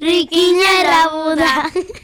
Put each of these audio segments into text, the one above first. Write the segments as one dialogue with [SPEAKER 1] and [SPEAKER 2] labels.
[SPEAKER 1] Riquiña
[SPEAKER 2] era Buda.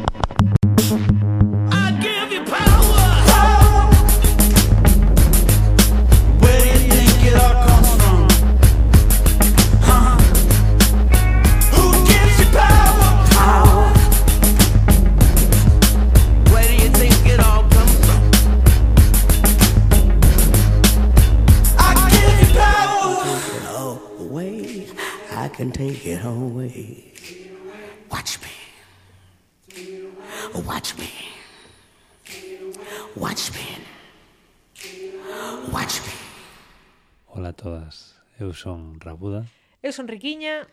[SPEAKER 2] Eu son Rabuda.
[SPEAKER 3] Eu son Riquiña.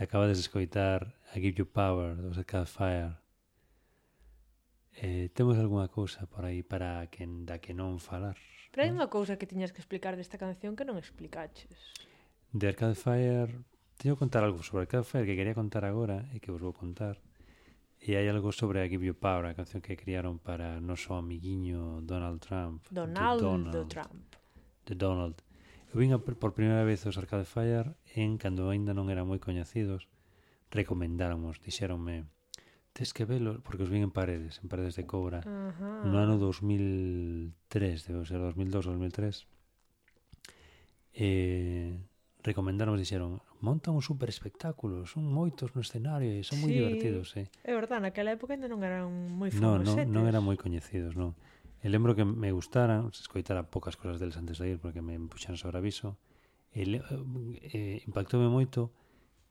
[SPEAKER 2] Acabades de escoitar I Give You Power dos Arcade Fire. Eh, temos algunha cousa por aí para que, da que non falar.
[SPEAKER 3] Pero hai unha cousa que tiñas que explicar desta canción que non explicaches.
[SPEAKER 2] De Arcade Fire... Teño que contar algo sobre Arcade Fire que quería contar agora e que vos vou contar. E hai algo sobre I Give You Power, a canción que criaron para noso amiguiño Donald Trump. Donald,
[SPEAKER 3] Donald Trump.
[SPEAKER 2] De Donald. Eu vin por primeira vez os Arcade Fire en cando aínda non eran moi coñecidos. Recomendáramos, dixéronme tes que velo, porque os vin en paredes, en paredes de cobra,
[SPEAKER 3] Ajá.
[SPEAKER 2] no ano 2003, debe ser 2002 ou 2003. Eh, recomendaron, dixeron, montan un super espectáculo, son moitos no escenario e son moi
[SPEAKER 3] sí,
[SPEAKER 2] divertidos, eh.
[SPEAKER 3] É verdade, naquela época ainda non eran moi
[SPEAKER 2] famosetes. No,
[SPEAKER 3] non,
[SPEAKER 2] non eran moi coñecidos, non. E lembro que me gustaran, escoitara poucas cosas deles antes de ir porque me puxan sobre aviso. E, eh, impactoume moito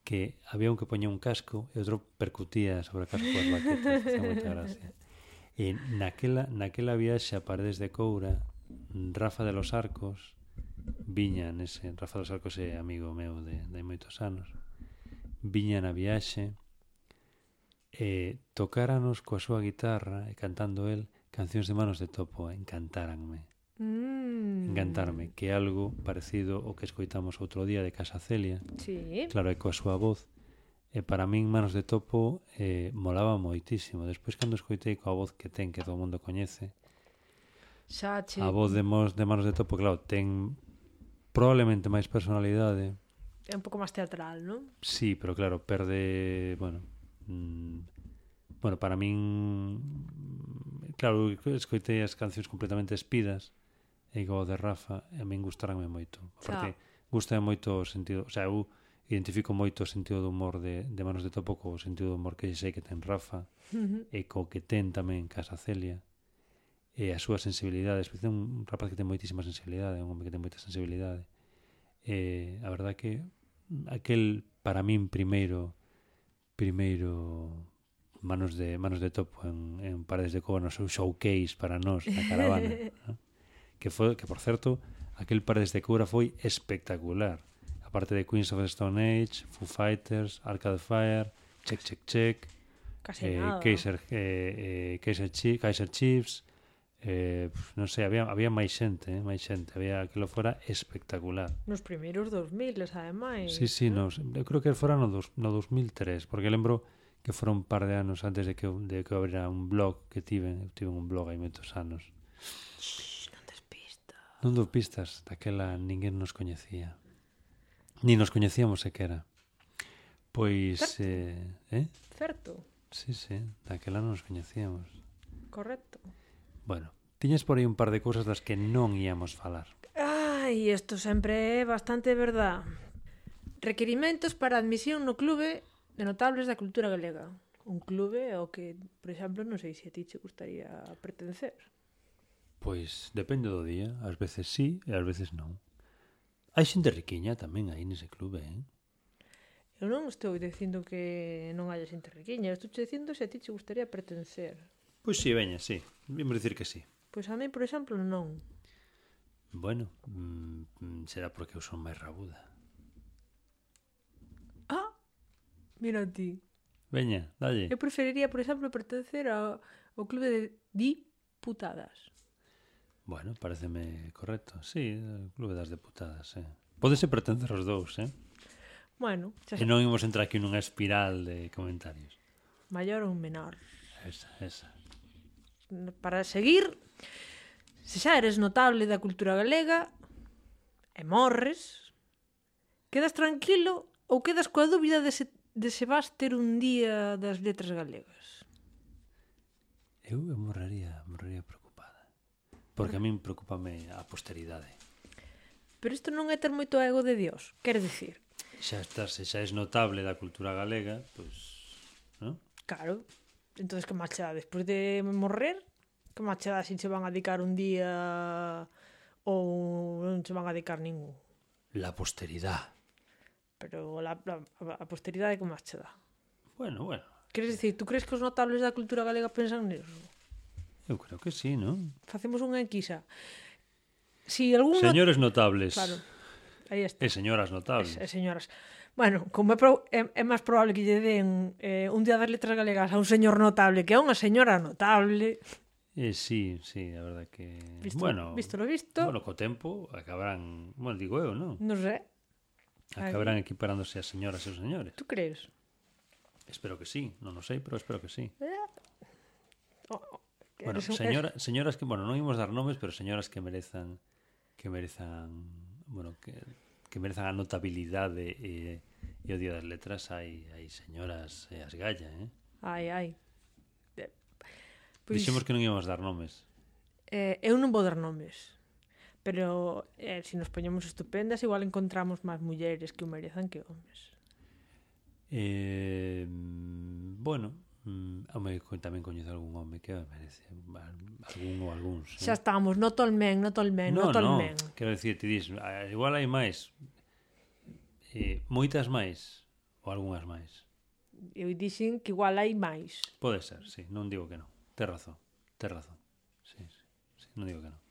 [SPEAKER 2] que había un que poñía un casco e outro percutía sobre o casco as baquetas. Está moita gracia. E naquela, naquela viaxe a Paredes de Coura,
[SPEAKER 4] Rafa de los Arcos, viña nese, Rafa de los Arcos é amigo meu de, de moitos anos, viña na viaxe, e tocáranos coa súa guitarra e cantando el Cancións de manos de topo eh, encantáranme.
[SPEAKER 3] Mm.
[SPEAKER 4] Encantarme, que é algo parecido ao que escoitamos outro día de Casa Celia.
[SPEAKER 3] Sí.
[SPEAKER 4] Claro, é coa súa voz. E para min Manos de Topo eh, molaba moitísimo. Despois, cando escoitei coa voz que ten, que todo mundo coñece,
[SPEAKER 3] Xa, che...
[SPEAKER 4] a voz de, mos, de Manos de Topo, claro, ten probablemente máis personalidade.
[SPEAKER 3] É un pouco máis teatral, non?
[SPEAKER 4] Sí, pero claro, perde, bueno, mm, bueno, para min claro, escoitei as cancións completamente espidas e igual de Rafa e a min gustaranme moito porque claro. gusta moito o sentido o sea, eu identifico moito o sentido do humor de, de Manos de Topo co sentido do humor que sei que ten Rafa uh -huh. e co que ten tamén Casa Celia e a súa sensibilidade especialmente un rapaz que ten moitísima sensibilidade un hombre que ten moita sensibilidade e a verdad que aquel para min primeiro primeiro manos de manos de topo en, en Paredes de Cova no seu showcase para nós na caravana ¿no? que foi que por certo aquel Paredes de Cova foi espectacular a parte de Queens of the Stone Age Foo Fighters Arcade Fire Check Check Check
[SPEAKER 3] Casi
[SPEAKER 4] eh,
[SPEAKER 3] nada.
[SPEAKER 4] Kaiser, eh, eh, Kaiser, Chief, Kaiser Chiefs eh, non sei, había, había máis xente, eh, máis xente, había lo fora espectacular.
[SPEAKER 3] Nos primeiros 2000, ademais.
[SPEAKER 4] Sí, sí,
[SPEAKER 3] eh?
[SPEAKER 4] nos, eu creo que fora no, dos, no 2003, porque lembro que foron un par de anos antes de que, de que abrira un blog que tiven, tiven un blog hai moitos anos.
[SPEAKER 3] Shhh, non des pistas.
[SPEAKER 4] Non dou pistas, daquela ninguén nos coñecía. Ni nos coñecíamos sequera. Pois... Certo. Eh, eh?
[SPEAKER 3] Certo.
[SPEAKER 4] Sí, sí, daquela non nos coñecíamos.
[SPEAKER 3] Correcto.
[SPEAKER 4] Bueno, tiñes por aí un par de cousas das que non íamos falar.
[SPEAKER 3] Ai, isto sempre é bastante verdad. Requerimentos para admisión no clube de notables da cultura galega. Un clube ao que, por exemplo, non sei se a ti che gustaría pertencer.
[SPEAKER 4] Pois depende do día, ás veces sí e ás veces non. Hai xente riquiña tamén aí nese clube, eh?
[SPEAKER 3] Eu non estou dicindo que non haya xente riquiña, estou che dicindo se a ti che gustaría pertencer.
[SPEAKER 4] Pois si, sí, veña, si. Sí. Vimos dicir que si. Sí.
[SPEAKER 3] Pois a mí, por exemplo, non.
[SPEAKER 4] Bueno, mm, será porque eu son máis rabuda.
[SPEAKER 3] Mira ti.
[SPEAKER 4] Veña, dalle.
[SPEAKER 3] Eu preferiría, por exemplo, pertencer ao, ao clube de diputadas.
[SPEAKER 4] Bueno, pareceme correcto. Sí, o clube das deputadas, eh. Podese pertencer aos dous, eh?
[SPEAKER 3] Bueno, xa...
[SPEAKER 4] E non imos entrar aquí nunha espiral de comentarios.
[SPEAKER 3] Maior ou menor.
[SPEAKER 4] Esa, esa.
[SPEAKER 3] Para seguir, se xa eres notable da cultura galega e morres, quedas tranquilo ou quedas coa dúbida de se de se vas ter un día das letras galegas?
[SPEAKER 4] Eu morrería, morrería preocupada. Porque a min preocupame a posteridade.
[SPEAKER 3] Pero isto non é ter moito ego de Dios, quer dicir.
[SPEAKER 4] Xa estás, xa és notable da cultura galega, pois, non?
[SPEAKER 3] Claro. Entonces que máis che dá despois de morrer? Que máis che dá se che van a dedicar un día ou non che van a dedicar ningún?
[SPEAKER 4] La posteridade
[SPEAKER 3] pero a, a, a posteridade que máis che dá.
[SPEAKER 4] Bueno, bueno.
[SPEAKER 3] Queres dicir, tú crees que os notables da cultura galega pensan niso?
[SPEAKER 4] Eu creo que sí, non?
[SPEAKER 3] Facemos unha enquisa. Si algún
[SPEAKER 4] Señores notables.
[SPEAKER 3] Claro. Aí está.
[SPEAKER 4] E señoras notables.
[SPEAKER 3] E, e señoras. Bueno, como é, pro, é, é máis probable que lle den eh, un día das letras galegas a un señor notable que a unha señora notable.
[SPEAKER 4] Eh, sí, sí, a verdade que...
[SPEAKER 3] Visto,
[SPEAKER 4] bueno,
[SPEAKER 3] visto lo visto.
[SPEAKER 4] Bueno, co tempo acabarán... Bueno, digo eu, non?
[SPEAKER 3] Non sei.
[SPEAKER 4] Acabarán equiparándose as señoras e os señores.
[SPEAKER 3] Tú crees?
[SPEAKER 4] Espero que sí, non o sei, pero espero que sí. Eh?
[SPEAKER 3] Oh, oh, que
[SPEAKER 4] bueno,
[SPEAKER 3] señora, un...
[SPEAKER 4] señoras que, bueno, non imos dar nomes, pero señoras que merezan que merezan, bueno, que, que merezan a notabilidade e, e o Día das Letras hai, hai señoras e as galla, eh?
[SPEAKER 3] Ai, ai.
[SPEAKER 4] Pois... Dixemos que non íamos dar nomes.
[SPEAKER 3] Eh, eu non vou dar nomes. Pero eh, se si nos poñemos estupendas, igual encontramos máis mulleres que o merezan que homes.
[SPEAKER 4] Eh, bueno, mm, home, tamén coñezo algún home que merece algún ou algúns. Eh?
[SPEAKER 3] Xa estamos, no tolmen, no tolmen, no,
[SPEAKER 4] no
[SPEAKER 3] tolmen.
[SPEAKER 4] No, quero dicir, ti dis, igual hai máis. Eh, moitas máis ou algunhas máis.
[SPEAKER 3] Eu dixen que igual hai máis.
[SPEAKER 4] Pode ser, sí, non digo que non. Tes razón, tes razón. Sí, sí, sí, non digo que non.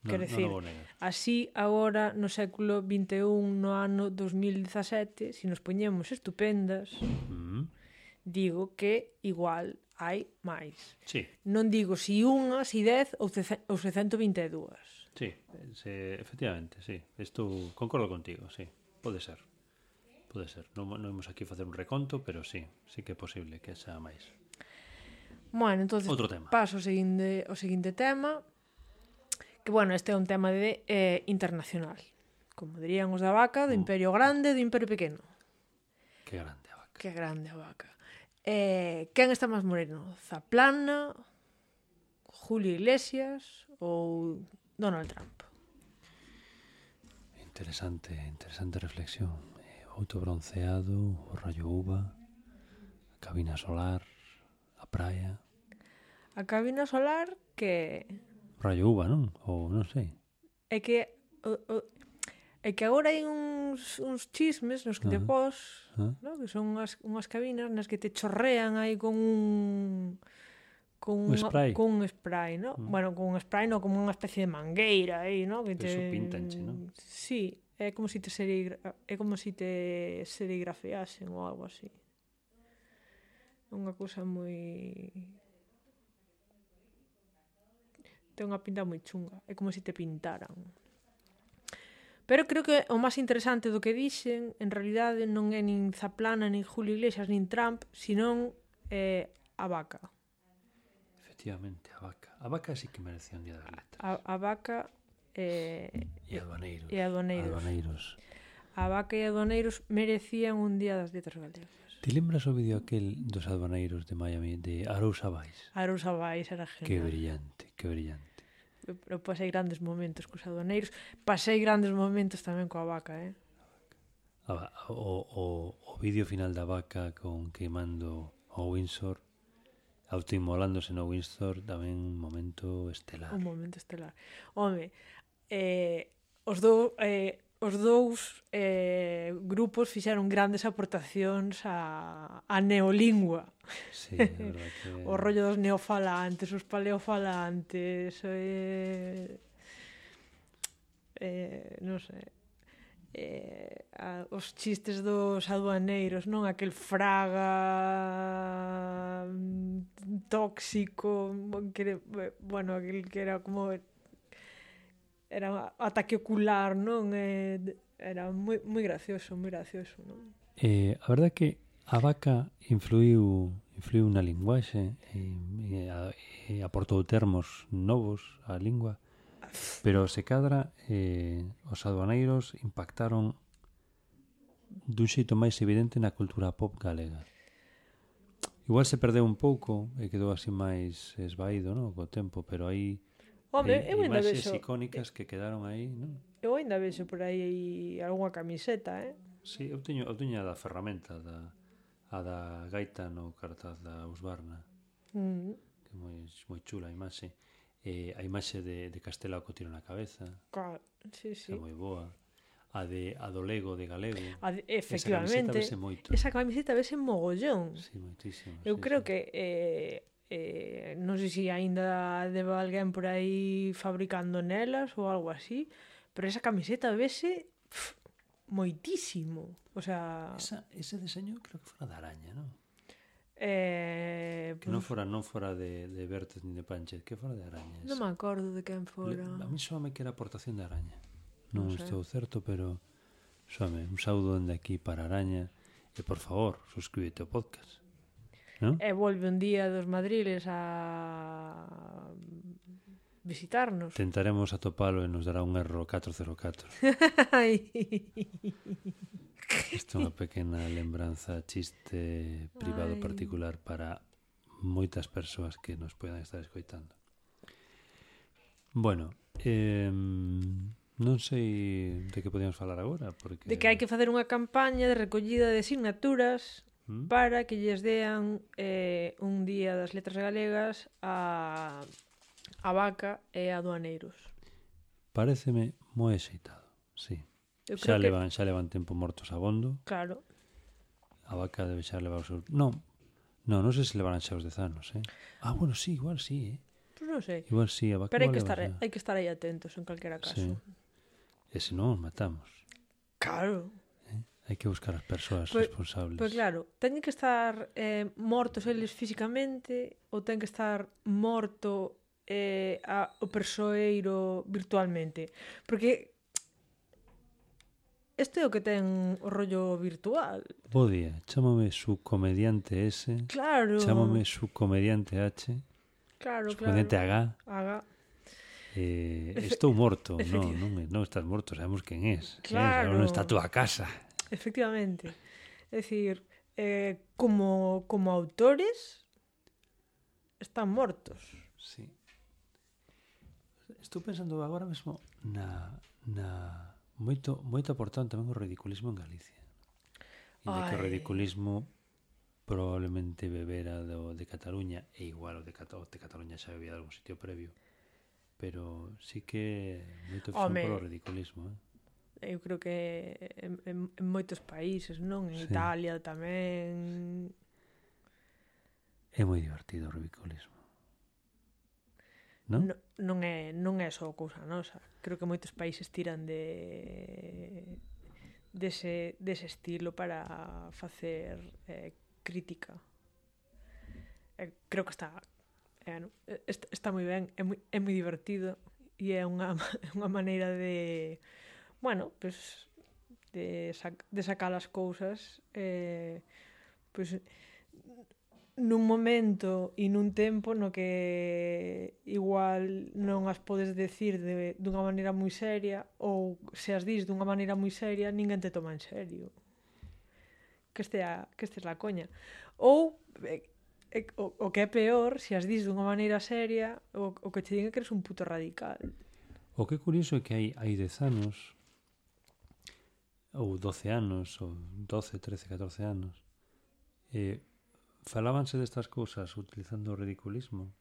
[SPEAKER 4] Quer
[SPEAKER 3] decir,
[SPEAKER 4] non, non
[SPEAKER 3] así agora no século 21, no ano 2017, se si nos poñemos estupendas,
[SPEAKER 4] mm.
[SPEAKER 3] digo que igual hai máis.
[SPEAKER 4] Sí.
[SPEAKER 3] Non digo si unha, si 10 ou, ou se 122.
[SPEAKER 4] Sí, se, efectivamente, sí. Isto concordo contigo, sí. Pode ser. Pode ser. Non, non imos aquí facer un reconto, pero sí, sí que é posible que xa máis.
[SPEAKER 3] Bueno, entonces
[SPEAKER 4] Outro tema.
[SPEAKER 3] paso ao seguinte, ao seguinte tema que, bueno, este é un tema de eh, internacional. Como dirían os da vaca, do
[SPEAKER 4] uh.
[SPEAKER 3] imperio grande e do imperio pequeno.
[SPEAKER 4] Que grande a vaca.
[SPEAKER 3] Que grande a vaca. Eh, quen está máis moreno? Zaplana, Julio Iglesias ou Donald Trump?
[SPEAKER 4] Interesante, interesante reflexión. Eh, outro bronceado, o rayo uva, a cabina solar, a praia.
[SPEAKER 3] A cabina solar que
[SPEAKER 4] Rayo uva, non? Ou non sei.
[SPEAKER 3] É que o, o, é que agora hai uns, uns chismes nos que uh -huh. te
[SPEAKER 4] ah,
[SPEAKER 3] pos, uh -huh.
[SPEAKER 4] Ah.
[SPEAKER 3] no? que son unhas, unhas cabinas nas que te chorrean aí con un con
[SPEAKER 4] un, un spray,
[SPEAKER 3] con un spray, ¿no?
[SPEAKER 4] Mm.
[SPEAKER 3] Bueno, con un spray no como unha especie de mangueira aí, ¿no? Que
[SPEAKER 4] Pero
[SPEAKER 3] te
[SPEAKER 4] pintanche, ¿no?
[SPEAKER 3] Sí, é como se si te serigra... é como se si te serigrafeasen ou algo así. Unha cousa moi ten unha pinta moi chunga, é como se te pintaran. Pero creo que o máis interesante do que dixen, en realidade, non é nin Zaplana, nin Julio Iglesias, nin Trump, senón é a vaca.
[SPEAKER 4] Efectivamente, a vaca. A vaca sí que merecía un día das letras.
[SPEAKER 3] A, a vaca e...
[SPEAKER 4] E aduaneiros.
[SPEAKER 3] E aduaneiros.
[SPEAKER 4] aduaneiros.
[SPEAKER 3] A vaca e aduaneiros merecían un día das letras galegas.
[SPEAKER 4] Te lembras o vídeo aquel dos aduaneiros de Miami, de Arousa Vais?
[SPEAKER 3] Arousa Vais era genial.
[SPEAKER 4] Que brillante, que brillante
[SPEAKER 3] eu pasei grandes momentos cos aduaneiros, pasei grandes momentos tamén coa vaca, eh?
[SPEAKER 4] A, o, o, o vídeo final da vaca con queimando o Windsor autoimolándose no Windsor tamén un momento estelar.
[SPEAKER 3] Un momento estelar. Home, eh, os dou eh, os dous eh, grupos fixeron grandes aportacións a, a neolingua.
[SPEAKER 4] Sí, que...
[SPEAKER 3] o rollo dos neofalantes, os paleofalantes, eh, eh, non sei, eh, a, os chistes dos aduaneiros, non? Aquel fraga mm, tóxico, que, bueno, aquel que era como era ataque ocular, non? Eh, era moi, moi gracioso, moi gracioso, non?
[SPEAKER 4] Eh, a verdade que a vaca influiu influiu na linguaxe e, e, a, e aportou termos novos á lingua pero se cadra eh, os aduaneiros impactaron dun xeito máis evidente na cultura pop galega igual se perdeu un pouco e quedou así máis esvaído no? co tempo pero aí
[SPEAKER 3] Home,
[SPEAKER 4] e,
[SPEAKER 3] eu ainda vexo
[SPEAKER 4] icónicas que quedaron aí, non?
[SPEAKER 3] Eu ainda vexo por aí algunha camiseta, eh?
[SPEAKER 4] Si, sí, eu teño eu teño a da ferramenta da a da gaita no cartaz da Usbarna.
[SPEAKER 3] Mm.
[SPEAKER 4] Que moi moi chula a imaxe. Eh, a imaxe de, de Castela co tiro na cabeza.
[SPEAKER 3] Claro, sí,
[SPEAKER 4] sí. É moi boa. A de a do Lego de Galego.
[SPEAKER 3] A de, efectivamente.
[SPEAKER 4] Esa camiseta vese moito.
[SPEAKER 3] Esa camiseta vese mogollón.
[SPEAKER 4] Sí, moitísimo.
[SPEAKER 3] Eu
[SPEAKER 4] sí,
[SPEAKER 3] creo
[SPEAKER 4] sí.
[SPEAKER 3] que eh, eh, non sei se aínda debe alguén por aí fabricando nelas ou algo así, pero esa camiseta vese pff, moitísimo. O sea...
[SPEAKER 4] Esa, ese deseño creo que fora da araña, non?
[SPEAKER 3] Eh,
[SPEAKER 4] que non fora non fora de, de Bertes ni de Panche, que fora de araña.
[SPEAKER 3] Non me acordo de quen fora.
[SPEAKER 4] Le, a mí soame que era aportación de araña. Non,
[SPEAKER 3] non
[SPEAKER 4] estou certo, pero soame un saúdo dende aquí para araña. E por favor, suscríbete ao podcast. ¿no?
[SPEAKER 3] E volve un día dos Madriles a visitarnos.
[SPEAKER 4] Tentaremos atopalo e nos dará un erro 404. Isto é unha pequena lembranza, chiste privado
[SPEAKER 3] Ai.
[SPEAKER 4] particular para moitas persoas que nos podan estar escoitando. Bueno, eh, non sei de que podíamos falar agora, porque...
[SPEAKER 3] De que hai que facer unha campaña de recollida de signaturas
[SPEAKER 4] mm.
[SPEAKER 3] para que lles dean eh, un día das letras galegas a, a vaca e a aduaneiros.
[SPEAKER 4] Pareceme moi excitado, sí.
[SPEAKER 3] Eu
[SPEAKER 4] xa,
[SPEAKER 3] que...
[SPEAKER 4] levan, xa levan tempo mortos a bondo.
[SPEAKER 3] Claro.
[SPEAKER 4] A vaca debe xa levar os seus... Non, non, non sei se levarán xa os dez anos, eh? Ah, bueno, sí, igual sí, eh?
[SPEAKER 3] Pues non sei.
[SPEAKER 4] Igual sí, a vaca
[SPEAKER 3] Pero hai que, estar, hai que estar aí atentos en calquera caso.
[SPEAKER 4] Sí. E se non, matamos.
[SPEAKER 3] Claro.
[SPEAKER 4] Hai que buscar as persoas
[SPEAKER 3] pues,
[SPEAKER 4] responsables.
[SPEAKER 3] Pois pues claro, teñen que estar eh, mortos eles físicamente ou ten que estar morto eh, a, o persoeiro virtualmente. Porque este é o que ten o rollo virtual.
[SPEAKER 4] Bo día, chámame subcomediante S.
[SPEAKER 3] Claro.
[SPEAKER 4] Chámame subcomediante H.
[SPEAKER 3] Claro, claro.
[SPEAKER 4] claro. H.
[SPEAKER 3] H.
[SPEAKER 4] Eh, estou morto, non, non, non estás morto, sabemos quen és.
[SPEAKER 3] Eh, claro.
[SPEAKER 4] Eh, non está a túa casa.
[SPEAKER 3] Efectivamente. É dicir, eh, como, como autores están mortos.
[SPEAKER 4] Sí. Estou pensando agora mesmo na, na moito, moito aportado tamén o ridiculismo en Galicia. Inda que o ridiculismo probablemente bebera do de Cataluña e igual o de, Cata, o de Cataluña xa bebía de algún sitio previo pero sí que moito
[SPEAKER 3] opción
[SPEAKER 4] polo ridiculismo eh?
[SPEAKER 3] eu creo que en, en, en moitos países, non? En
[SPEAKER 4] sí.
[SPEAKER 3] Italia tamén.
[SPEAKER 4] É moi divertido o rubiculismo. Non?
[SPEAKER 3] No, non é non é só cousa nosa. Creo que moitos países tiran de dese dese estilo para facer eh, crítica. Eh, creo que está eh, no, está, está moi ben, é moi, é moi divertido e é unha, unha maneira de bueno, pues de, sac de sacar as cousas eh, pues, nun momento e nun tempo no que igual non as podes decir de, dunha maneira moi seria ou se as dis dunha maneira moi seria ninguén te toma en serio. Que este, a, que este é la coña. Ou eh, eh, o, o que é peor se as dis dunha maneira seria o, o que te diga que eres un puto radical.
[SPEAKER 4] O que é curioso é que hai, hai dez anos ou 12 anos, ou 12, 13, 14 anos, e falábanse destas cousas utilizando o ridiculismo,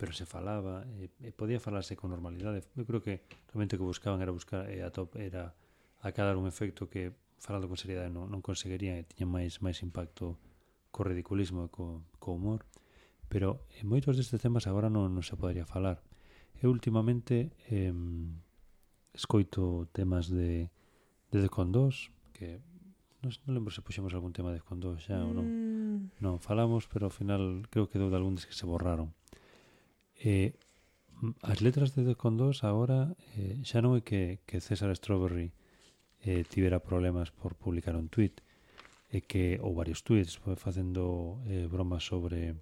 [SPEAKER 4] pero se falaba, e, e podía falarse con normalidade. Eu creo que realmente o que buscaban era buscar e a top era acadar un efecto que falando con seriedade non, non conseguirían e tiña máis máis impacto co ridiculismo e co, co humor pero en moitos destes temas agora non, non se podería falar eu últimamente eh, escoito temas de de Defcon 2, que non, non lembro se puxemos algún tema de Defcon 2 xa mm. ou non.
[SPEAKER 3] Mm.
[SPEAKER 4] Non, falamos, pero ao final creo que deu de algúns que se borraron. Eh, as letras de Defcon 2 agora eh, xa non é que, que César Strawberry eh, tivera problemas por publicar un tweet, é que ou varios tweets facendo eh, bromas sobre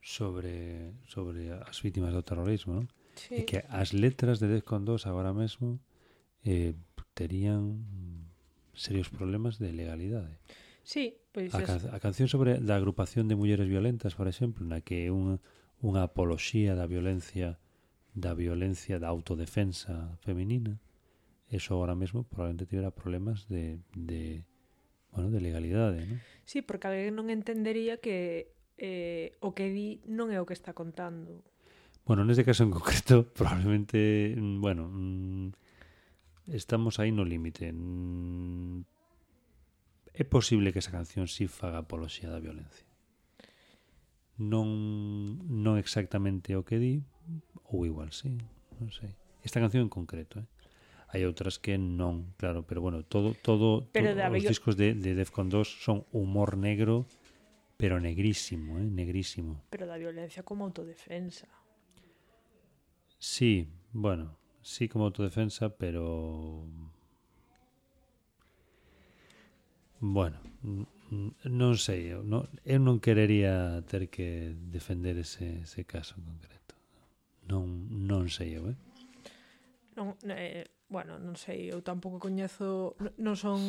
[SPEAKER 4] sobre sobre as vítimas do terrorismo, non?
[SPEAKER 3] Sí.
[SPEAKER 4] E que as letras de Defcon 2 agora mesmo eh, terían serios problemas de legalidade.
[SPEAKER 3] Sí, pois
[SPEAKER 4] a, can, a canción sobre da agrupación de mulleres violentas, por exemplo, na que unha unha apoloxía da violencia da violencia da autodefensa feminina, eso ahora mesmo probablemente tivera problemas de, de bueno, de legalidade, non?
[SPEAKER 3] Sí, porque alguén non entendería que eh, o que di non é o que está contando.
[SPEAKER 4] Bueno, neste caso en concreto, probablemente, mm, bueno, mm, Estamos aí no límite. É posible que esa canción si sí faga apoloxía da violencia. Non, non exactamente o que di, ou igual sí, non sei. Esta canción en concreto, eh? hai outras que non, claro, pero bueno, todo todo,
[SPEAKER 3] pero,
[SPEAKER 4] todo os discos de, de Defcon 2 son humor negro, pero negrísimo, eh, negrísimo.
[SPEAKER 3] Pero da violencia como autodefensa.
[SPEAKER 4] Sí, bueno, sí como autodefensa, pero bueno, non sei, eu non, eu non querería ter que defender ese, ese caso en concreto. Non, non sei eu, eh?
[SPEAKER 3] Non, eh, bueno, non sei, eu tampouco coñezo, non son...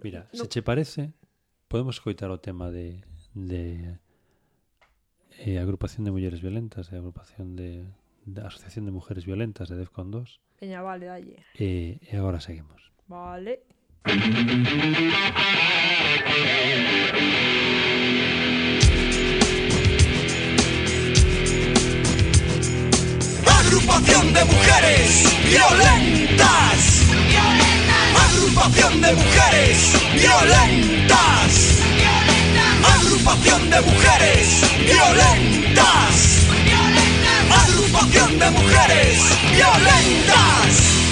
[SPEAKER 4] Mira,
[SPEAKER 3] no...
[SPEAKER 4] se che parece, podemos coitar o tema de, de eh, agrupación de mulleres violentas e eh, agrupación de de Asociación de Mujeres Violentas de Defcon 2,
[SPEAKER 3] Peña, vale, dalle
[SPEAKER 4] e, e agora seguimos.
[SPEAKER 3] Vale
[SPEAKER 5] Agrupación de mujeres violentas. Agrupación de mujeres violentas. Agrupación de mujeres violentas. Agrupación de mujeres violentas.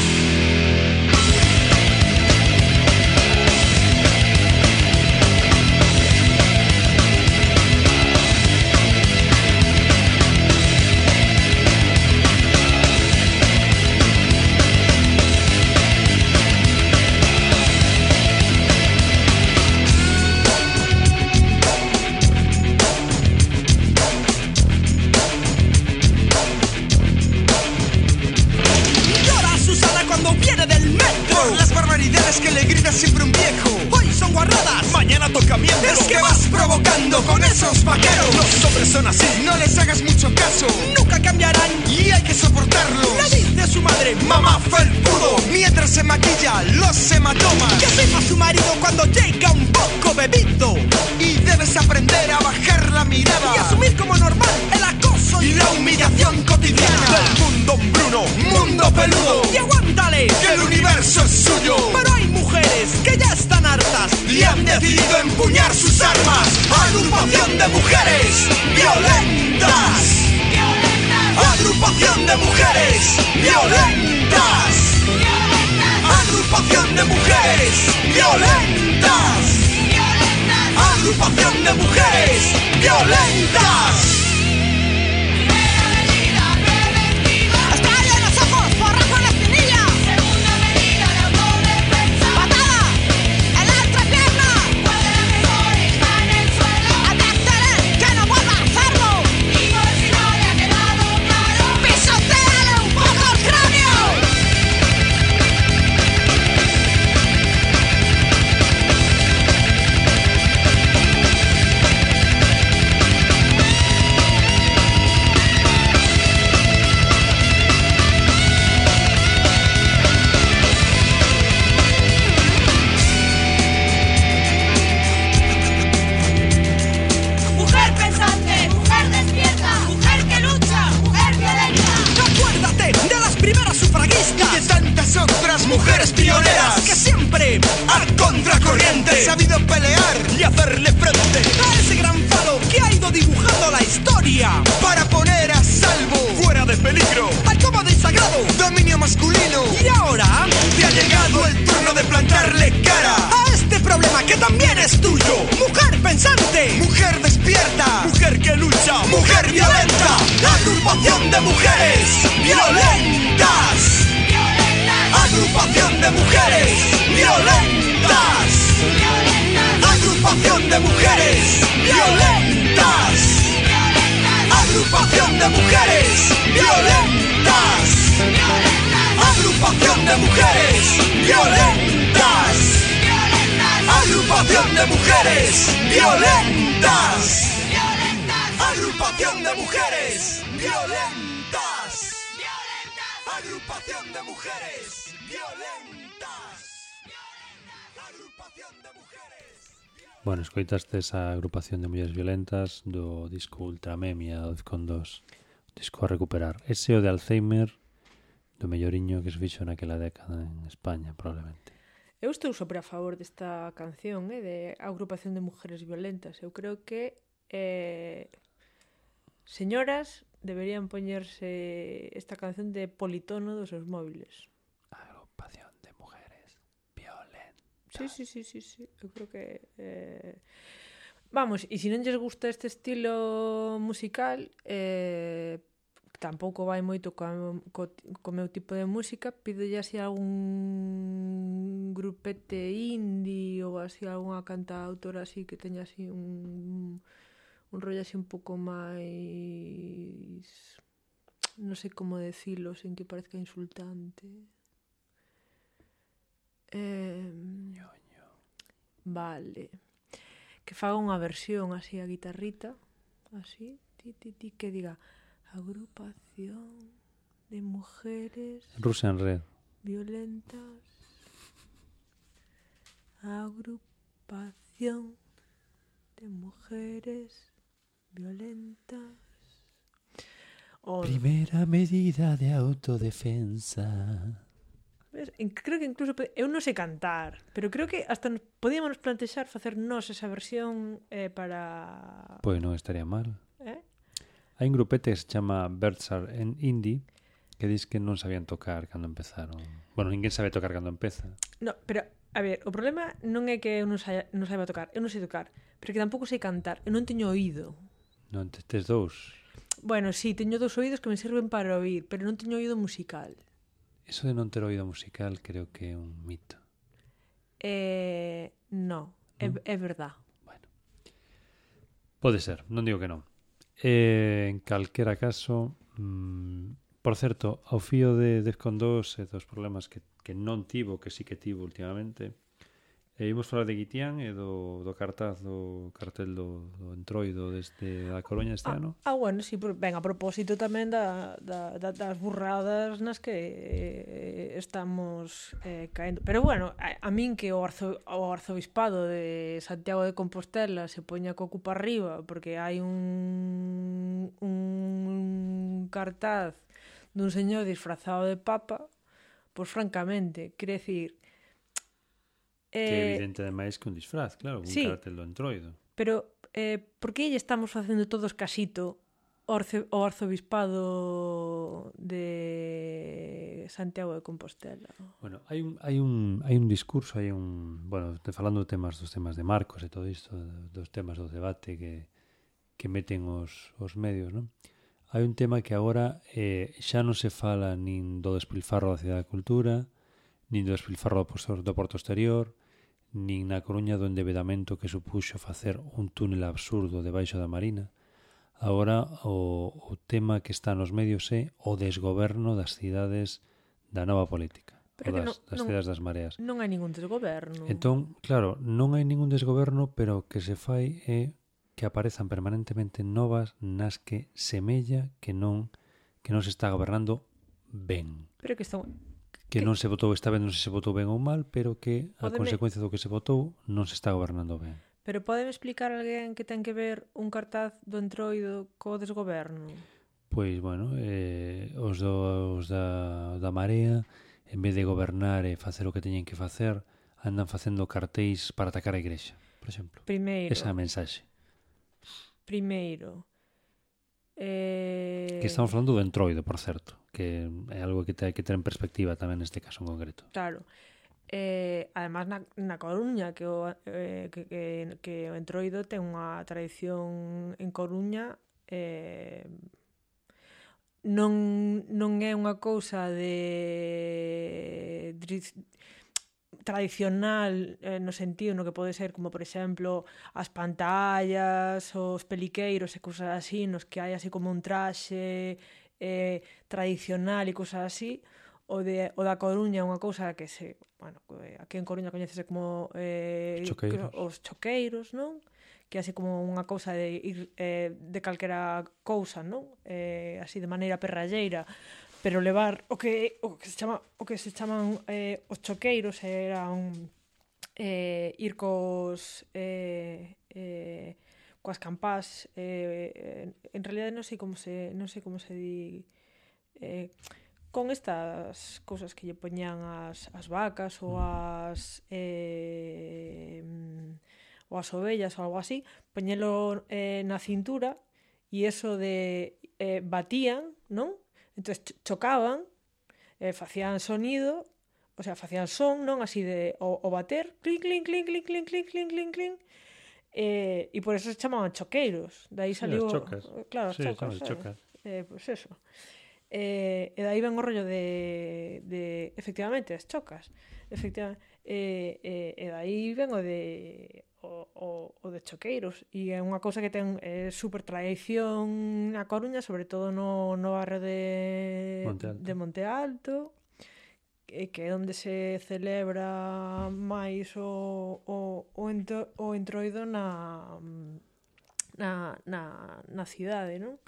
[SPEAKER 5] Esos vaqueros Los hombres son así, no les hagas mucho caso. Nunca cambiarán y hay que soportarlos Le dice su madre, mamá felpudo Mientras se maquilla los hematomas. Que sepa su marido cuando llega un poco bebido. Y debes aprender a bajar la mirada. Y asumir como normal el acoso y la humillación cotidiana. Del mundo Bruno, mundo peludo. Y aguántale, que el universo es suyo. Pero hay mujeres que ya están hartas Y han decidido empuñar sus armas. Agrupación de mujeres violentas. Agrupación de mujeres violentas. Agrupación de mujeres violentas. Agrupación de mujeres violentas han sabido pelear y hacerle frente a ese gran faro que ha ido dibujando la historia para poner a salvo fuera de peligro al y sagrado dominio masculino. Y ahora te ha llegado el turno de plantarle cara a este problema que también es tuyo. Mujer pensante mujer despierta mujer que lucha mujer violenta. Agrupación de mujeres violentas. Agrupación de mujeres violentas mujeres violentas. Agrupación de mujeres violentas. Agrupación de mujeres violentas. Agrupación de mujeres violentas. Agrupación de mujeres violentas. Agrupación de mujeres
[SPEAKER 4] Bueno, escoitaste esa agrupación de mulleres violentas do disco Ultramemia 12.2 disco a recuperar. Ese o de Alzheimer do melloriño que se fixo naquela década en España probablemente.
[SPEAKER 3] Eu estou sobre a favor desta canción eh, de agrupación de mujeres violentas. Eu creo que eh, señoras deberían poñerse esta canción de politono dos seus móviles. Sí, sí, sí, sí, sí. Eu creo que... Eh... Vamos, e se non lles gusta este estilo musical, eh, tampouco vai moito co, co, co meu tipo de música, pido ya así algún grupete indie ou así algunha cantautora así que teña así un un rollo así un pouco máis non sei como decirlo sen que parezca insultante. Eh, Vale. Que faga unha versión así a guitarrita, así, ti, ti, ti, que diga agrupación de mujeres
[SPEAKER 4] Russian Red.
[SPEAKER 3] violentas, agrupación de mujeres violentas. O,
[SPEAKER 4] Primera medida de autodefensa.
[SPEAKER 3] Ves? Creo que incluso eu non sei cantar, pero creo que hasta podíamos plantexar facer nós esa versión eh, para
[SPEAKER 4] Pois pues non estaría mal.
[SPEAKER 3] Eh?
[SPEAKER 4] Hai un grupete que se chama Bertsar en Indie que dis que non sabían tocar cando empezaron. Bueno, ninguén sabe tocar cando empeza.
[SPEAKER 3] No, pero a ver, o problema non é que eu non saiba, non saiba tocar, eu non sei tocar, pero que tampouco sei cantar, eu non teño oído.
[SPEAKER 4] Non, tes dous.
[SPEAKER 3] Bueno, sí, teño dous oídos que me sirven para oír, pero non teño oído musical.
[SPEAKER 4] Eso de non ter oído musical creo que é un mito.
[SPEAKER 3] Eh, no, é, é verdad. Bueno.
[SPEAKER 4] Pode ser, non digo que non. Eh, en calquera caso, mm, por certo, ao fío de Defcon 2 e dos problemas que, que non tivo, que sí que tivo últimamente, E imos falar de Guitián e do, do cartaz do cartel do, do entroido desde a Coruña este ah, ano.
[SPEAKER 3] Ah, bueno, sí, por, ben, a propósito tamén da, da, da, das burradas nas que eh, estamos eh, caendo. Pero bueno, a, a min que o, arzo, o arzobispado de Santiago de Compostela se poña co cupa arriba porque hai un, un cartaz dun señor disfrazado de papa, pois francamente, quere decir, Eh,
[SPEAKER 4] evidente ademais que un disfraz, claro, un
[SPEAKER 3] sí,
[SPEAKER 4] cartel do entroido.
[SPEAKER 3] Pero eh, por que lle estamos facendo todos casito orce, o arzobispado de Santiago de Compostela?
[SPEAKER 4] Bueno, hai un, hai un, hai un discurso, hai un... Bueno, te falando de temas dos temas de Marcos e todo isto, dos temas do debate que, que meten os, os medios, non? Hai un tema que agora eh, xa non se fala nin do despilfarro da cidade da cultura, nin do despilfarro do porto exterior, nin na Coruña do endebedamento que supuxo facer un túnel absurdo debaixo da Marina, agora o, o tema que está nos medios é o desgoberno das cidades da nova política.
[SPEAKER 3] Pero
[SPEAKER 4] das,
[SPEAKER 3] non,
[SPEAKER 4] das cidades das mareas.
[SPEAKER 3] Non hai ningún desgoberno.
[SPEAKER 4] Entón, claro, non hai ningún desgoberno, pero o que se fai é que aparezan permanentemente novas nas que semella que non que non se está gobernando ben.
[SPEAKER 3] Pero que son
[SPEAKER 4] que,
[SPEAKER 3] que
[SPEAKER 4] non se votou, esta vez non se votou ben ou mal, pero que a
[SPEAKER 3] Podeme...
[SPEAKER 4] consecuencia do que se votou non se está gobernando ben.
[SPEAKER 3] Pero podeme explicar alguén que ten que ver un cartaz do entroido co desgoberno?
[SPEAKER 4] Pois, bueno, eh, os, do, os da, da Marea, en vez de gobernar e facer o que teñen que facer, andan facendo cartéis para atacar a igrexa, por exemplo.
[SPEAKER 3] Primeiro.
[SPEAKER 4] Esa mensaxe.
[SPEAKER 3] Primeiro. Eh...
[SPEAKER 4] Que estamos falando do entroido, por certo que é algo que hai que ter en perspectiva tamén neste caso en concreto.
[SPEAKER 3] Claro. Eh, además na, na Coruña que o, eh, que, que, que o entroido ten unha tradición en Coruña eh, non, non é unha cousa de tradicional eh, no sentido no que pode ser como por exemplo as pantallas, os peliqueiros e cousas así nos que hai así como un traxe eh, tradicional e cousas así, o, de, o da Coruña unha cousa que se, bueno, eh, aquí en Coruña coñecese como eh,
[SPEAKER 4] choqueiros.
[SPEAKER 3] os choqueiros, non? Que así como unha cousa de ir eh, de calquera cousa, non? Eh, así de maneira perralleira, pero levar o que o que se chama o que se chaman eh, os choqueiros era un eh, ir cos eh, eh, coas campás eh, en realidad non sei como se non sei como se di eh, con estas cousas que lle poñían as, as vacas ou mm. as eh, ou as ovellas ou algo así poñelo eh, na cintura e eso de eh, batían non? entonces chocaban eh, facían sonido o sea, facían son, non? Así de o, o bater, clink, clink, clink, clink, clink, clink, clink, clink, clink, Eh, e por eso se chamaban choqueiros.
[SPEAKER 4] Daí
[SPEAKER 3] saliu...
[SPEAKER 4] Sí, chocas.
[SPEAKER 3] Claro,
[SPEAKER 4] sí,
[SPEAKER 3] chocas,
[SPEAKER 4] chocas.
[SPEAKER 3] Eh, pois pues eso. Eh, eh e dai ven o rollo de, de efectivamente, as chocas. Efectivamente. Eh, eh, eh e dai ven o de o, o, o de choqueiros e é unha cousa que ten eh, super tradición na Coruña, sobre todo no, no barrio de
[SPEAKER 4] Monte Alto.
[SPEAKER 3] de Monte Alto que é onde se celebra máis o, o, o, entro, o entroido na, na, na, na cidade, non?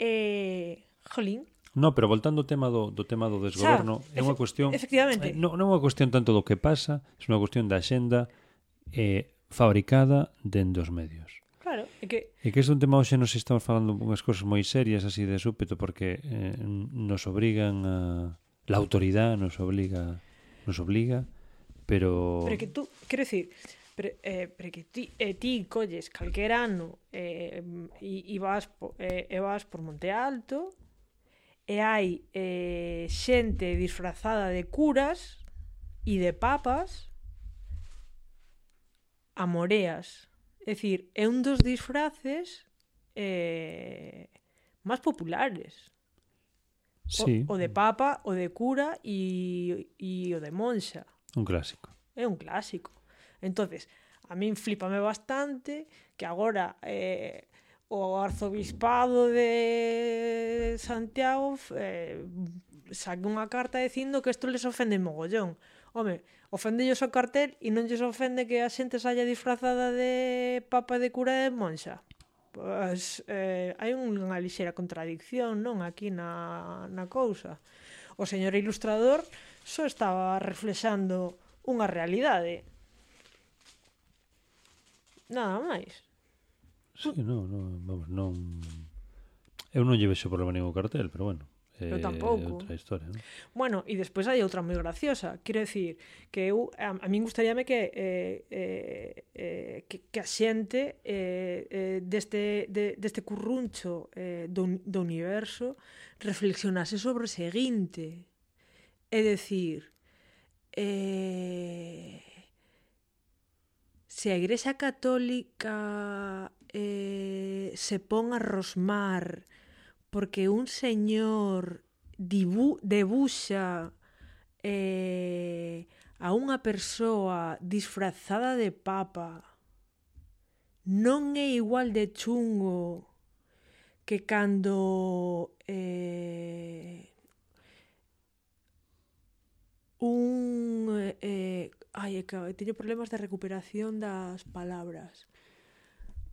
[SPEAKER 3] E, jolín,
[SPEAKER 4] No, pero voltando ao tema do, do tema do desgoberno, Xa, é unha cuestión
[SPEAKER 3] Efectivamente.
[SPEAKER 4] Non, non é unha cuestión tanto do que pasa, é unha cuestión da xenda eh, fabricada dende os medios.
[SPEAKER 3] Claro, é que...
[SPEAKER 4] E que este é un tema hoxe nos estamos falando unhas cousas moi serias así de súpeto porque eh, nos obrigan a la autoridad nos obliga, nos obliga, pero...
[SPEAKER 3] Pero que tú, quero decir, pero, eh, pero que ti, eh, ti colles calquer ano eh, e, e, vas, po, eh, e vas por Monte Alto e hai eh, xente disfrazada de curas e de papas a moreas. É dicir, é un dos disfraces eh, máis populares.
[SPEAKER 4] Sí.
[SPEAKER 3] O, o de papa, o de cura e, e o de monxa.
[SPEAKER 4] Un clásico.
[SPEAKER 3] É un clásico. Entonces, a min flipame bastante que agora eh, o arzobispado de Santiago eh, saque unha carta dicindo que isto les ofende mogollón. Home, ofende o cartel e non lles ofende que a xente saia disfrazada de papa de cura de monxa pois eh, hai unha lixera contradicción non aquí na, na cousa. O señor ilustrador só estaba reflexando unha realidade. Nada máis.
[SPEAKER 4] Sí, no, no, vamos, non... Eu non lle vexo problema ningún cartel, pero bueno
[SPEAKER 3] pero
[SPEAKER 4] eh,
[SPEAKER 3] tampouco.
[SPEAKER 4] outra historia, non?
[SPEAKER 3] Bueno, e despois hai outra moi graciosa. Quero dicir que eu a, a min gustaríame que eh, eh, eh, que, que a xente eh, eh, deste de, deste curruncho eh, do, do universo reflexionase sobre o seguinte. É dicir, eh, se a Igrexa Católica eh, se pon a rosmar porque un señor dibu debuxa eh, a unha persoa disfrazada de papa non é igual de chungo que cando eh, un eh, eh ai, que eh, teño problemas de recuperación das palabras.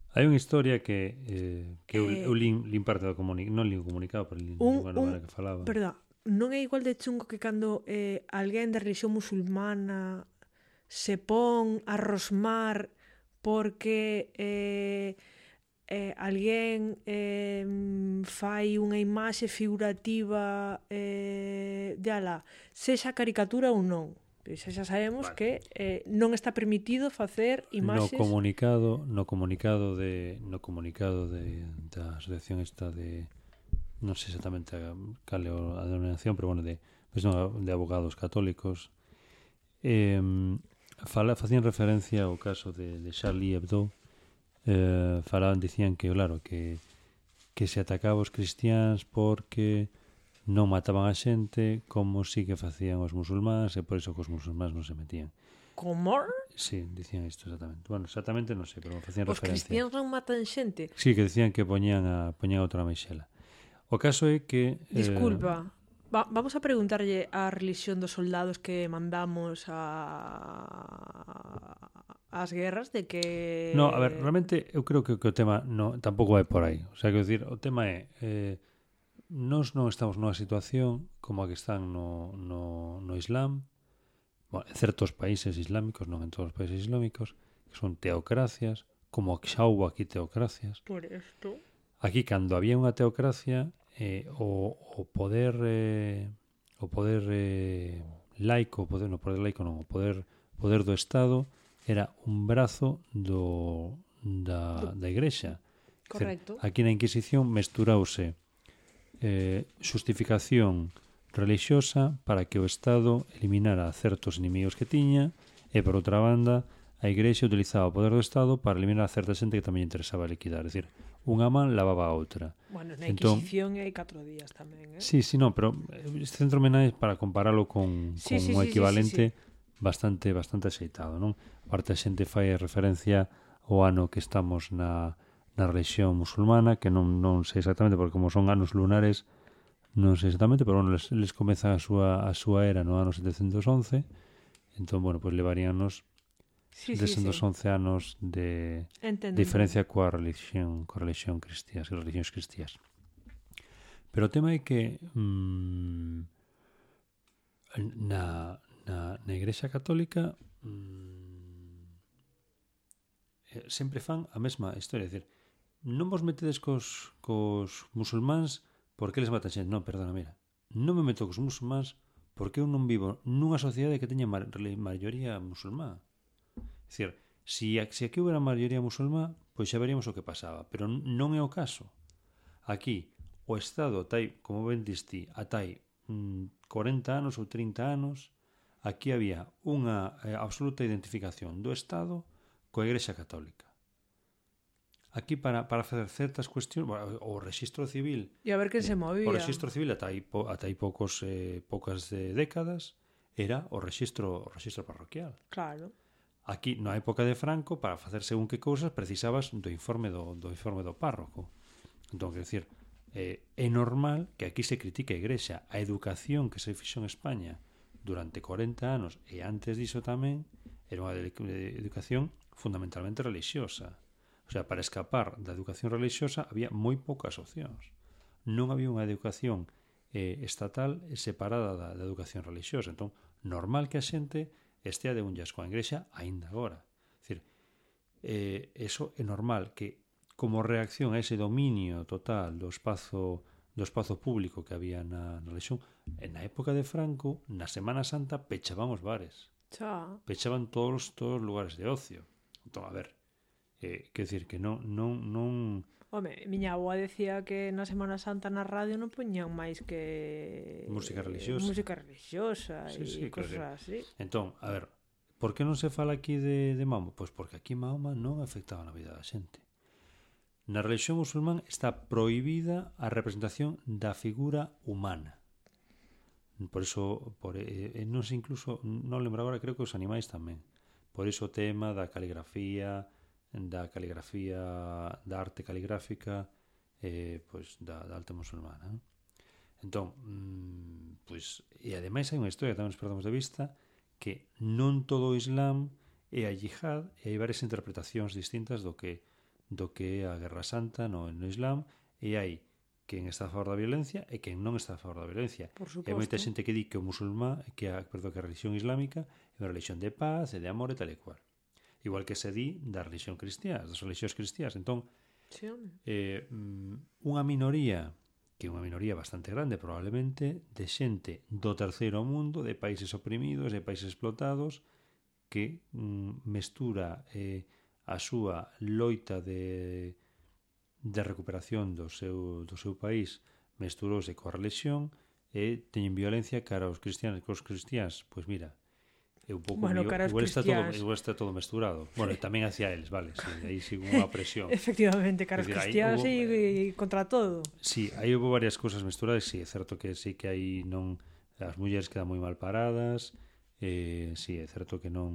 [SPEAKER 4] Hai unha historia que, eh, que
[SPEAKER 3] eh,
[SPEAKER 4] eu, eu lin, lin parte do comunicado, non lin o comunicado, pero lin
[SPEAKER 3] un,
[SPEAKER 4] unha novela un, que falaba.
[SPEAKER 3] Perdón, non é igual de chungo que cando eh, alguén da religión musulmana se pon a rosmar porque eh, eh, alguén eh, fai unha imaxe figurativa eh, de ala, sexa caricatura ou non. Pois xa sabemos vale. que eh, non está permitido facer imaxes no
[SPEAKER 4] comunicado, no comunicado de no comunicado de da asociación esta de non sei exactamente a, cal é a denominación, pero bueno, de pues non, de abogados católicos eh, fala, facían referencia ao caso de, de Charlie Hebdo eh, falaban, dicían que, claro, que, que se atacaba os cristiáns porque non mataban a xente como si que facían os musulmáns e por iso que os musulmáns non se metían.
[SPEAKER 3] Como?
[SPEAKER 4] Sí, dicían isto exactamente. Bueno, exactamente non sei, pero facían
[SPEAKER 3] os
[SPEAKER 4] referencia.
[SPEAKER 3] Os cristianos non matan xente?
[SPEAKER 4] Sí, que dicían que poñían a, poñían outra meixela. O caso é que... Eh,
[SPEAKER 3] Disculpa, eh... va, vamos a preguntarlle a religión dos soldados que mandamos a as guerras de que...
[SPEAKER 4] No, a ver, realmente eu creo que, que o tema no, tampouco vai por aí. O sea, que decir, o tema é... Eh, nós non estamos nunha situación como a que están no, no, no Islam, bueno, en certos países islámicos, non en todos os países islámicos, que son teocracias, como xa houve aquí teocracias.
[SPEAKER 3] Por isto.
[SPEAKER 4] Aquí, cando había unha teocracia, eh, o, o poder eh, o poder eh, laico, poder, no poder laico non, o poder, poder do Estado era un brazo do, da, da Igrexa. Correcto. Dizer, aquí na Inquisición mesturouse eh, xustificación relixiosa para que o Estado eliminara certos inimigos que tiña e, por outra banda, a Igrexa utilizaba o poder do Estado para eliminar a certa xente que tamén interesaba liquidar. É dicir, unha man lavaba a outra.
[SPEAKER 3] Bueno, na
[SPEAKER 4] entón
[SPEAKER 3] Inquisición hai catro días tamén, eh?
[SPEAKER 4] Sí, sí, no, pero eh, este centro na para comparalo con,
[SPEAKER 3] sí,
[SPEAKER 4] con
[SPEAKER 3] sí,
[SPEAKER 4] un
[SPEAKER 3] sí, equivalente sí,
[SPEAKER 4] sí,
[SPEAKER 3] sí.
[SPEAKER 4] bastante bastante axeitado, non? Parte a xente fai referencia ao ano que estamos na na religión musulmana, que non, non sei exactamente, porque como son anos lunares, non sei exactamente, pero bueno, les, les comeza a súa, a súa era no ano 711, entón, bueno, pois pues, levaríanos
[SPEAKER 3] sí, 711 sí,
[SPEAKER 4] sí. anos de,
[SPEAKER 3] Entendemos.
[SPEAKER 4] diferencia coa religión, coa religión cristiás, as religións cristiás. Pero o tema é que mmm, na, na, na Igrexa Católica mmm, sempre fan a mesma historia, é dicir, non vos metedes cos, cos musulmáns porque eles matan xente. Non, perdona, mira. Non me meto cos musulmáns porque eu non vivo nunha sociedade que teña ma maioría musulmá. É dicir, si, si aquí houbera maioría musulmá, pois xa veríamos o que pasaba. Pero non é o caso. Aquí, o Estado, tai, como ben distí, atai mm, 40 anos ou 30 anos, aquí había unha eh, absoluta identificación do Estado coa Igrexa Católica aquí para, para facer certas cuestións bueno, o rexistro civil.
[SPEAKER 3] E a ver que se movía
[SPEAKER 4] o rexistro civil ata aí, po, ata aí poucos eh, poucas eh, décadas era o rexistro o rexistro parroquial.
[SPEAKER 3] Claro.
[SPEAKER 4] Aquí na época de Franco para facer según que cousas precisabas do informe do, do informe do párroco. Entón que decir eh, é normal que aquí se critique a igrexa a educación que se fixo en España durante 40 anos e antes diso tamén era unha educación fundamentalmente relixiosa O sea, para escapar da educación religiosa había moi poucas opcións. Non había unha educación eh, estatal separada da, da educación religiosa. Entón, normal que a xente estea de unhas coa Igrexa aínda agora. Dicir, eh, eso é normal que como reacción a ese dominio total do espazo do espazo público que había na, na religión, na época de Franco, na Semana Santa pechaban os bares.
[SPEAKER 3] Xa.
[SPEAKER 4] Pechaban todos, todos os lugares de ocio. Entón, a ver, Eh, quer dizer que non, non, non...
[SPEAKER 3] Home, miña avoa decía que na Semana Santa na radio non poñían máis que...
[SPEAKER 4] Música religiosa.
[SPEAKER 3] Música religiosa
[SPEAKER 4] sí,
[SPEAKER 3] e
[SPEAKER 4] sí,
[SPEAKER 3] cosas así.
[SPEAKER 4] Entón, a ver, por que non se fala aquí de, de Mahoma? Pois porque aquí Mahoma non afectaba na vida da xente. Na religión musulmán está prohibida a representación da figura humana. Por iso, por, eh, non sei incluso, non lembro agora, creo que os animais tamén. Por iso o tema da caligrafía, da caligrafía, da arte caligráfica eh, pois da, da alta musulmana. Non? Entón, mmm, pois, e ademais hai unha historia, tamén nos perdemos de vista, que non todo o Islam é a yihad e hai varias interpretacións distintas do que do que é a Guerra Santa no, no Islam e hai quen está a favor da violencia e quen non está a favor da violencia. E moita xente que di que o musulmán, que a, perdón, que a religión islámica é unha religión de paz e de amor e tal e cual igual que se di da religión cristiá, das religións cristiás. Entón,
[SPEAKER 3] sí,
[SPEAKER 4] eh, mm, unha minoría que é unha minoría bastante grande probablemente, de xente do terceiro mundo, de países oprimidos, de países explotados, que mm, mestura eh, a súa loita de, de recuperación do seu, do seu país mesturouse coa religión e teñen violencia cara aos cristianos, cos cristiáns, pois mira, é un pouco
[SPEAKER 3] bueno,
[SPEAKER 4] igual, igual está todo igual está todo mesturado. Bueno, tamén hacia eles, vale, sí, aí sigo unha presión.
[SPEAKER 3] Efectivamente, caras
[SPEAKER 4] decir, cristiás
[SPEAKER 3] e eh, contra todo.
[SPEAKER 4] Sí, aí houve varias cousas mesturadas, sí, é certo que sí que aí non as mulleres quedan moi mal paradas, eh, sí, é certo que non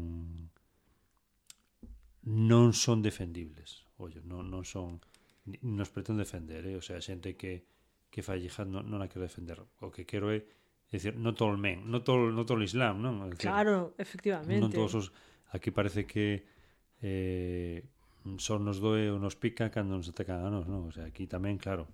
[SPEAKER 4] non son defendibles. Ollo, non, non son nos pretón defender, eh? o sea, xente que que fallejando non a quero defender. O que quero é É dicir, non todo o men, non todo, non todo o islam, non? Dicir,
[SPEAKER 3] claro, efectivamente.
[SPEAKER 4] Non todos os... Aquí parece que eh, só nos doe ou nos pica cando nos atacan a nos, non? O sea, aquí tamén, claro,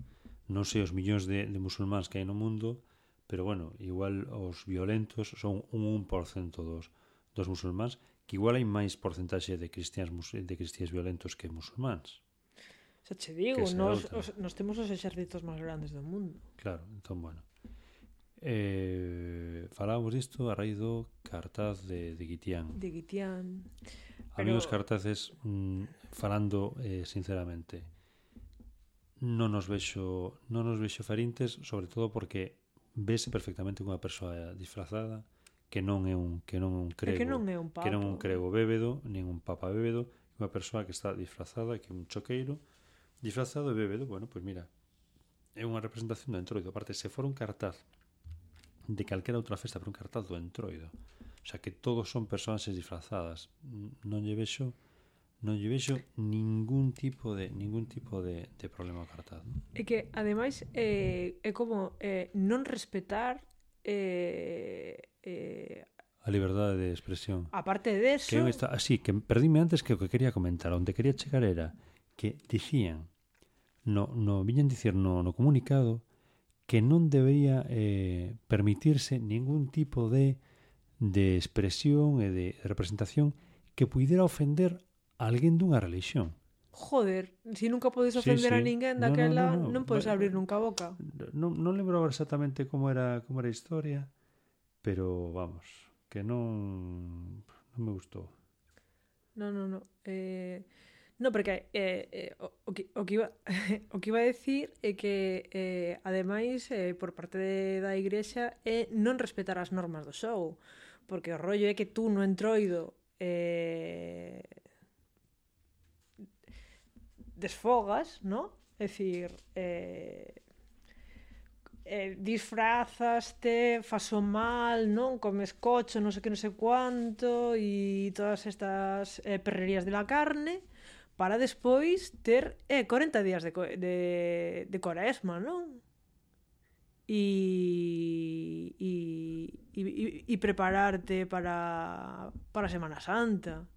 [SPEAKER 4] non sei os millóns de, de musulmáns que hai no mundo, pero bueno, igual os violentos son un 1% dos, dos musulmáns, que igual hai máis porcentaxe de cristians, de cristians violentos que musulmáns.
[SPEAKER 3] Xa che digo, nos, os, nos temos os exércitos máis grandes do mundo.
[SPEAKER 4] Claro, entón, bueno. Eh, falábamos disto a raíz do cartaz de, de Guitián.
[SPEAKER 3] De Guitián.
[SPEAKER 4] A mí pero... os cartaces, mm, falando eh, sinceramente, non nos vexo, non nos vexo farintes, sobre todo porque vese perfectamente unha persoa disfrazada que non é un que non é un crego,
[SPEAKER 3] que non é un papo.
[SPEAKER 4] que non é un crego bébedo, nin un papa bébedo, unha persoa que está disfrazada, que é un choqueiro, disfrazado e bébedo, bueno, pois pues mira, é unha representación do entroido. Aparte, se for un cartaz de calquera outra festa por un cartaz do Entroido. O sea que todos son personaxes disfrazadas. Non lle vexo non lle vexo ningún tipo de ningún tipo de, de problema ao cartaz.
[SPEAKER 3] É que ademais eh, é como eh, non respetar eh, eh,
[SPEAKER 4] a liberdade de expresión.
[SPEAKER 3] Aparte de eso...
[SPEAKER 4] Que eu está, así, ah, que perdíme antes que o que quería comentar, onde quería chegar era que dicían, no, no viñan dicir no, no comunicado, que non debería eh, permitirse ningún tipo de, de expresión e de representación que puidera ofender a alguén dunha religión.
[SPEAKER 3] Joder, se si nunca podes ofender sí,
[SPEAKER 4] sí.
[SPEAKER 3] a ninguén
[SPEAKER 4] daquela, no,
[SPEAKER 3] no,
[SPEAKER 4] no, no.
[SPEAKER 3] non podes abrir nunca a boca.
[SPEAKER 4] Non, non lembro exactamente como era como era a historia, pero vamos, que non non me gustou.
[SPEAKER 3] Non, non, non. Eh, No, porque eh, eh, o, o, que, o, que iba, o que iba a decir é que, eh, ademais, eh, por parte de, da igrexa, é non respetar as normas do show. Porque o rollo é que tú no entroido eh, desfogas, ¿no? É dicir, eh, eh, disfrazaste, faso mal, non? Comes cocho, non sei que, non sei cuánto, e todas estas eh, perrerías de la carne para despois ter eh, 40 días de, de, de coresma, non? E, e, prepararte para, para Semana Santa.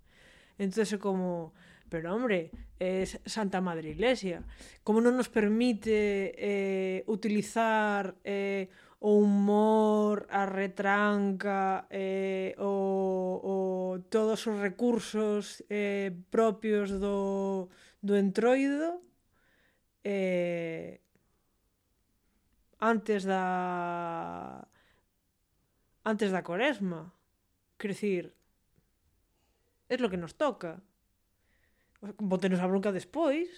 [SPEAKER 3] Entonces como, pero hombre, es Santa Madre Iglesia. Como non nos permite eh, utilizar eh, o humor, a retranca, eh, o, o todos os recursos eh, propios do, do entroido eh, antes da antes da coresma. Quer dicir, é lo que nos toca. Botenos a bronca despois,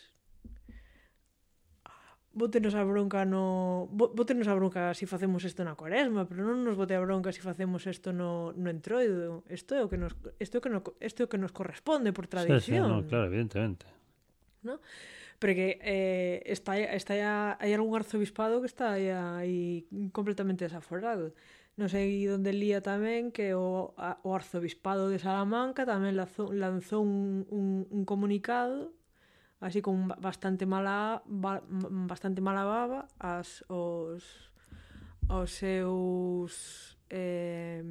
[SPEAKER 3] Bótenos a bronca no... Bótenos a bronca si facemos isto na cuaresma, pero non nos bote a bronca si facemos isto no, no entroido. Isto é o que nos, isto é o que, no, isto é o que nos corresponde por
[SPEAKER 4] Sí, sí,
[SPEAKER 3] tradición.
[SPEAKER 4] no, claro, evidentemente.
[SPEAKER 3] ¿no? Porque eh, está, está ya, hai algún arzobispado que está aí, aí completamente desaforado. Non sei onde lía tamén que o, a, o arzobispado de Salamanca tamén lanzou, lanzou un, un, un comunicado así con bastante mala bastante mala baba as os os seus eh,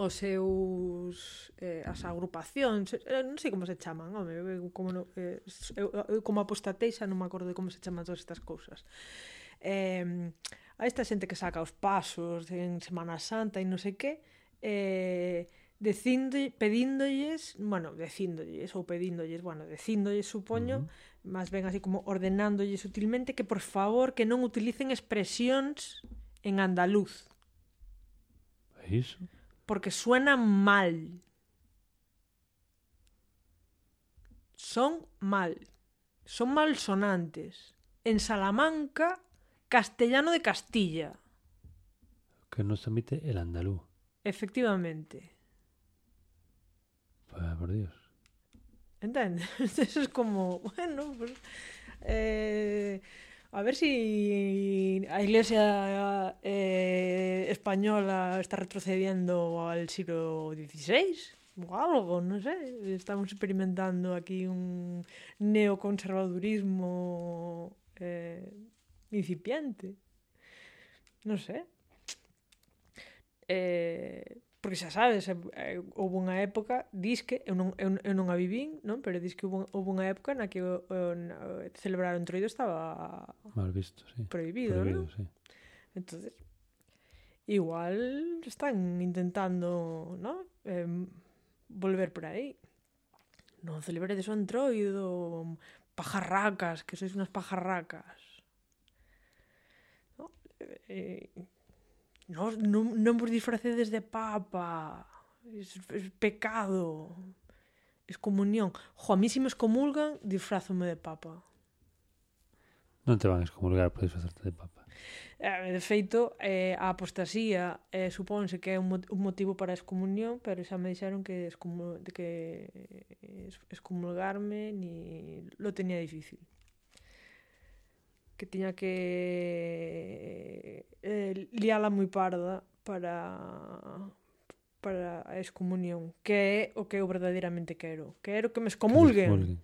[SPEAKER 3] os seus eh, as agrupacións, eh, non sei como se chaman, home, eu, como no, eh, eu, eu como apostatei xa non me acordo de como se chaman todas estas cousas. Eh, a esta xente que saca os pasos en Semana Santa e non sei que, eh, dicindo, pedíndolles, bueno, dicíndolles ou pedíndolles, bueno, dicíndolles, supoño, uh -huh. máis ben así como ordenándolles sutilmente que por favor que non utilicen expresións en andaluz
[SPEAKER 4] É iso?
[SPEAKER 3] porque suenan mal. Son mal. Son malsonantes. En Salamanca, castellano de Castilla.
[SPEAKER 4] Que nos emite el andaluz.
[SPEAKER 3] Efectivamente.
[SPEAKER 4] Pues, por Dios.
[SPEAKER 3] ¿Entiendes? Eso es como, bueno, pues, eh, a ver si a Iglesia eh, española está retrocediendo al siglo XVI o algo, no sé. Estamos experimentando aquí un neoconservadurismo eh, incipiente. No sé. Eh, porque xa sabes, eh, eh, houve unha época, disque, eu non, eu, eu non a vivín, non? pero disque houve, houve unha época na que o, o, celebrar o entroido estaba
[SPEAKER 4] Mal visto, sí.
[SPEAKER 3] prohibido,
[SPEAKER 4] Prohibido,
[SPEAKER 3] non?
[SPEAKER 4] sí.
[SPEAKER 3] Entonces, igual están intentando, ¿no? Eh, volver por aí. Non celebredes o entroido, pajarracas, que sois unhas pajarracas. No? Eh, non, non vos disfracedes de papa, es, es pecado, es comunión. Jo, a mí si me excomulgan, disfrazome de papa.
[SPEAKER 4] Non te van a excomulgar por disfrazarte de papa.
[SPEAKER 3] Eh, de feito, eh, a apostasía eh, supónse que é un, un motivo para a excomunión, pero xa me dixeron que, excomu que excomulgarme ni lo tenía difícil que tiña que eh, liala moi parda para para a excomunión, que é o que eu verdadeiramente quero. Quero que me excomulguen.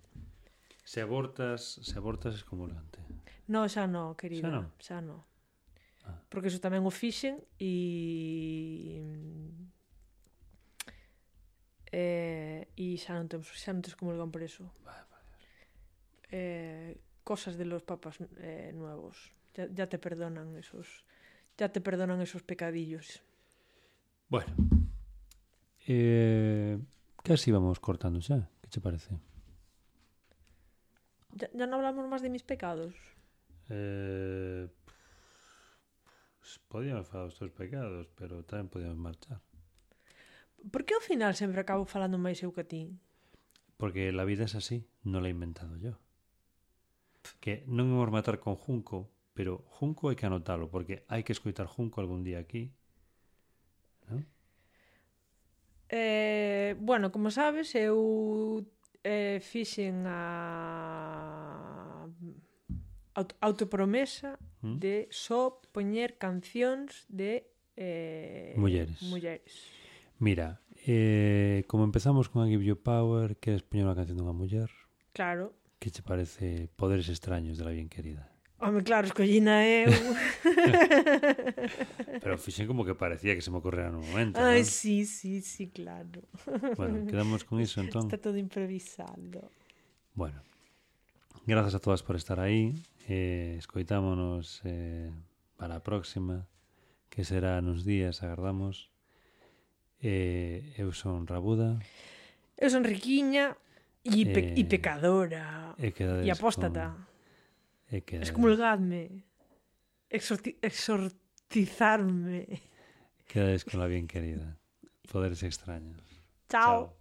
[SPEAKER 4] Se abortas, se abortas excomulgante.
[SPEAKER 3] No, xa no, querida.
[SPEAKER 4] Xa no.
[SPEAKER 3] Xa no.
[SPEAKER 4] Ah.
[SPEAKER 3] Porque iso tamén o fixen e eh, e xa non temos xa non tes comulgan por eso. Vale, vale. Eh, cosas de los papas eh, nuevos. Ya, ya, te perdonan esos, ya te perdonan esos pecadillos.
[SPEAKER 4] Bueno, eh, casi vamos cortando ya. ¿Qué te parece?
[SPEAKER 3] Ya, ya no hablamos más de mis pecados.
[SPEAKER 4] Eh, podíamos falar dos teus pecados, pero tamén podíamos marchar.
[SPEAKER 3] Por que ao final sempre acabo falando máis eu que a ti?
[SPEAKER 4] Porque la vida es así, no la he inventado yo que non imos matar con Junco, pero Junco hai que anotalo, porque hai que escoitar Junco algún día aquí. ¿No?
[SPEAKER 3] Eh, bueno, como sabes, eu eh, fixen a Aut autopromesa
[SPEAKER 4] ¿Mm?
[SPEAKER 3] de só poñer cancións de eh,
[SPEAKER 4] mulleres.
[SPEAKER 3] mulleres.
[SPEAKER 4] Mira, eh, como empezamos con a Give You Power, queres poñer unha canción dunha muller?
[SPEAKER 3] Claro,
[SPEAKER 4] Que che parece Poderes extraños de la bien querida?
[SPEAKER 3] Home, claro, escollina eu.
[SPEAKER 4] Pero fixen como que parecía que se me ocorrera no momento,
[SPEAKER 3] Ai,
[SPEAKER 4] ¿no?
[SPEAKER 3] sí, sí, sí, claro.
[SPEAKER 4] Bueno, quedamos con iso, entón.
[SPEAKER 3] Está todo improvisado.
[SPEAKER 4] Bueno, grazas a todas por estar aí. Eh, escoitámonos eh, para a próxima, que será nos días, agardamos. Eh, eu son Rabuda.
[SPEAKER 3] Eu son Riquiña. Y,
[SPEAKER 4] eh,
[SPEAKER 3] pecadora. Y apóstata. Excomulgadme. Exorti exortizarme.
[SPEAKER 4] Quedáis con la bien querida. Poderes extraños. Chao.